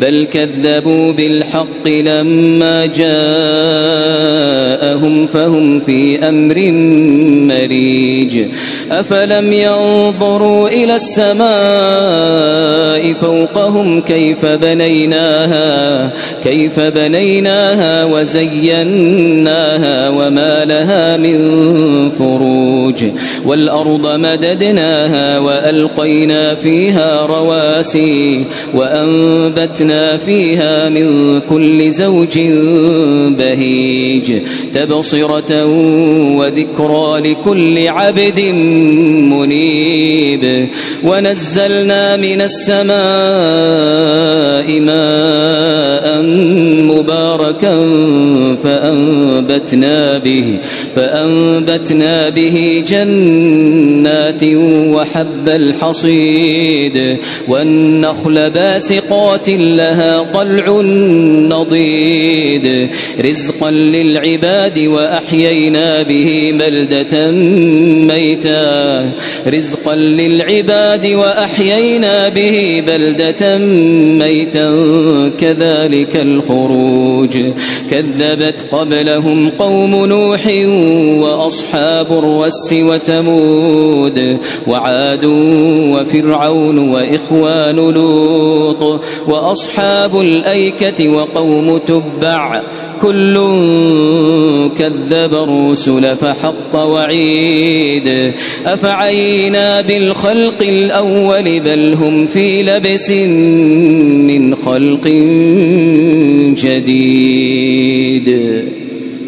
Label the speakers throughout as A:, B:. A: بل كذبوا بالحق لما جاءهم فهم في أمر مريج أفلم ينظروا إلى السماء فوقهم كيف بنيناها كيف بنيناها وزيناها وما لها من فروج والأرض مددناها وألقينا فيها رواسي وأنبتنا وبثنا فيها من كل زوج بهيج تبصرة وذكرى لكل عبد منيب ونزلنا من السماء ماء مباركا فأنبتنا به فأنبتنا به جنات وحب الحصيد والنخل باسقات لها طلع نضيد رزقا للعباد وأحيينا به بلدة ميتا رزقا للعباد وأحيينا به بلدة ميتا كذلك الخروج كذبت قبلهم قوم نوح وأصحاب الرس وثمود وعاد وفرعون وإخوان لوط وأصحاب الأيكة وقوم تبع كل كذب الرسل فحق وعيد أفعينا بالخلق الأول بل هم في لبس من خلق جديد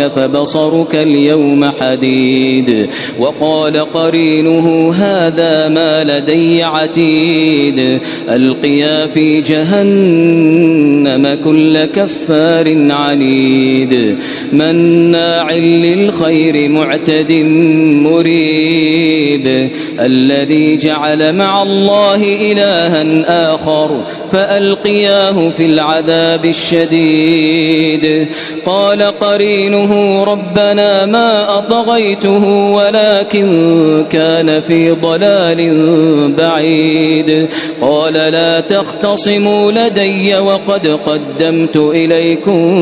A: أدراك فبصرك اليوم حديد وقال قرينه هذا ما لدي عتيد ألقيا في جهنم كل كفار عنيد مناع للخير معتد مريب الذي جعل مع الله إلها آخر فألقياه في العذاب الشديد قال قرينه قوله ربنا ما أطغيته ولكن كان في ضلال بعيد قال لا تختصموا لدي وقد قدمت إليكم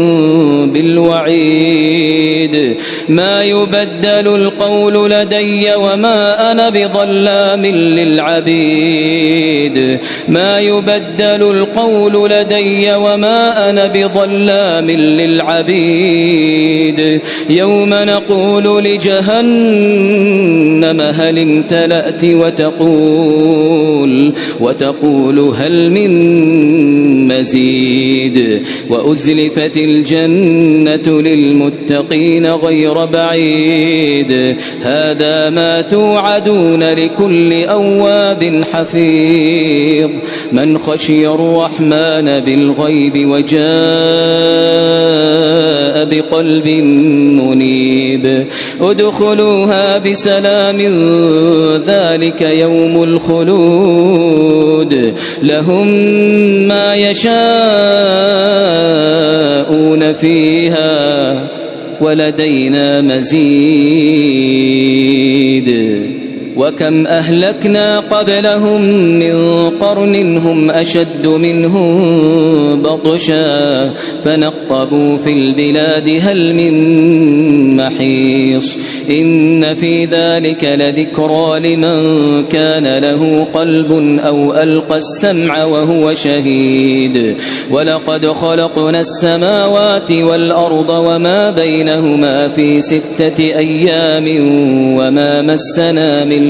A: بالوعيد ما يبدل القول لدي وما أنا بظلام للعبيد ما يبدل القول لدي وما أنا بظلام للعبيد حميد يوم نقول لجهنم هل امتلأت وتقول وتقول هل من مزيد وأزلفت الجنة للمتقين غير بعيد هذا ما توعدون لكل أواب حفيظ من خشي الرحمن بالغيب وجاء بقلب منيب ادخلوها بسلام ذلك يوم الخلود لهم ما يشاءون فيها ولدينا مزيد وكم أهلكنا قبلهم من قرن هم أشد منهم بطشا فنقبوا في البلاد هل من محيص إن في ذلك لذكرى لمن كان له قلب أو ألقى السمع وهو شهيد ولقد خلقنا السماوات والأرض وما بينهما في ستة أيام وما مسنا من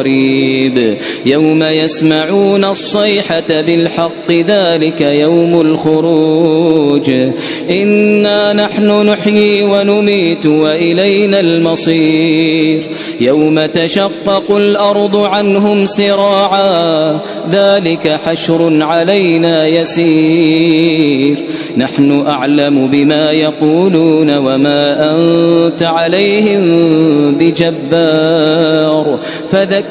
A: قريب يوم يسمعون الصيحة بالحق ذلك يوم الخروج إنا نحن نحيي ونميت وإلينا المصير يوم تشقق الأرض عنهم سراعا ذلك حشر علينا يسير نحن أعلم بما يقولون وما أنت عليهم بجبار فذكر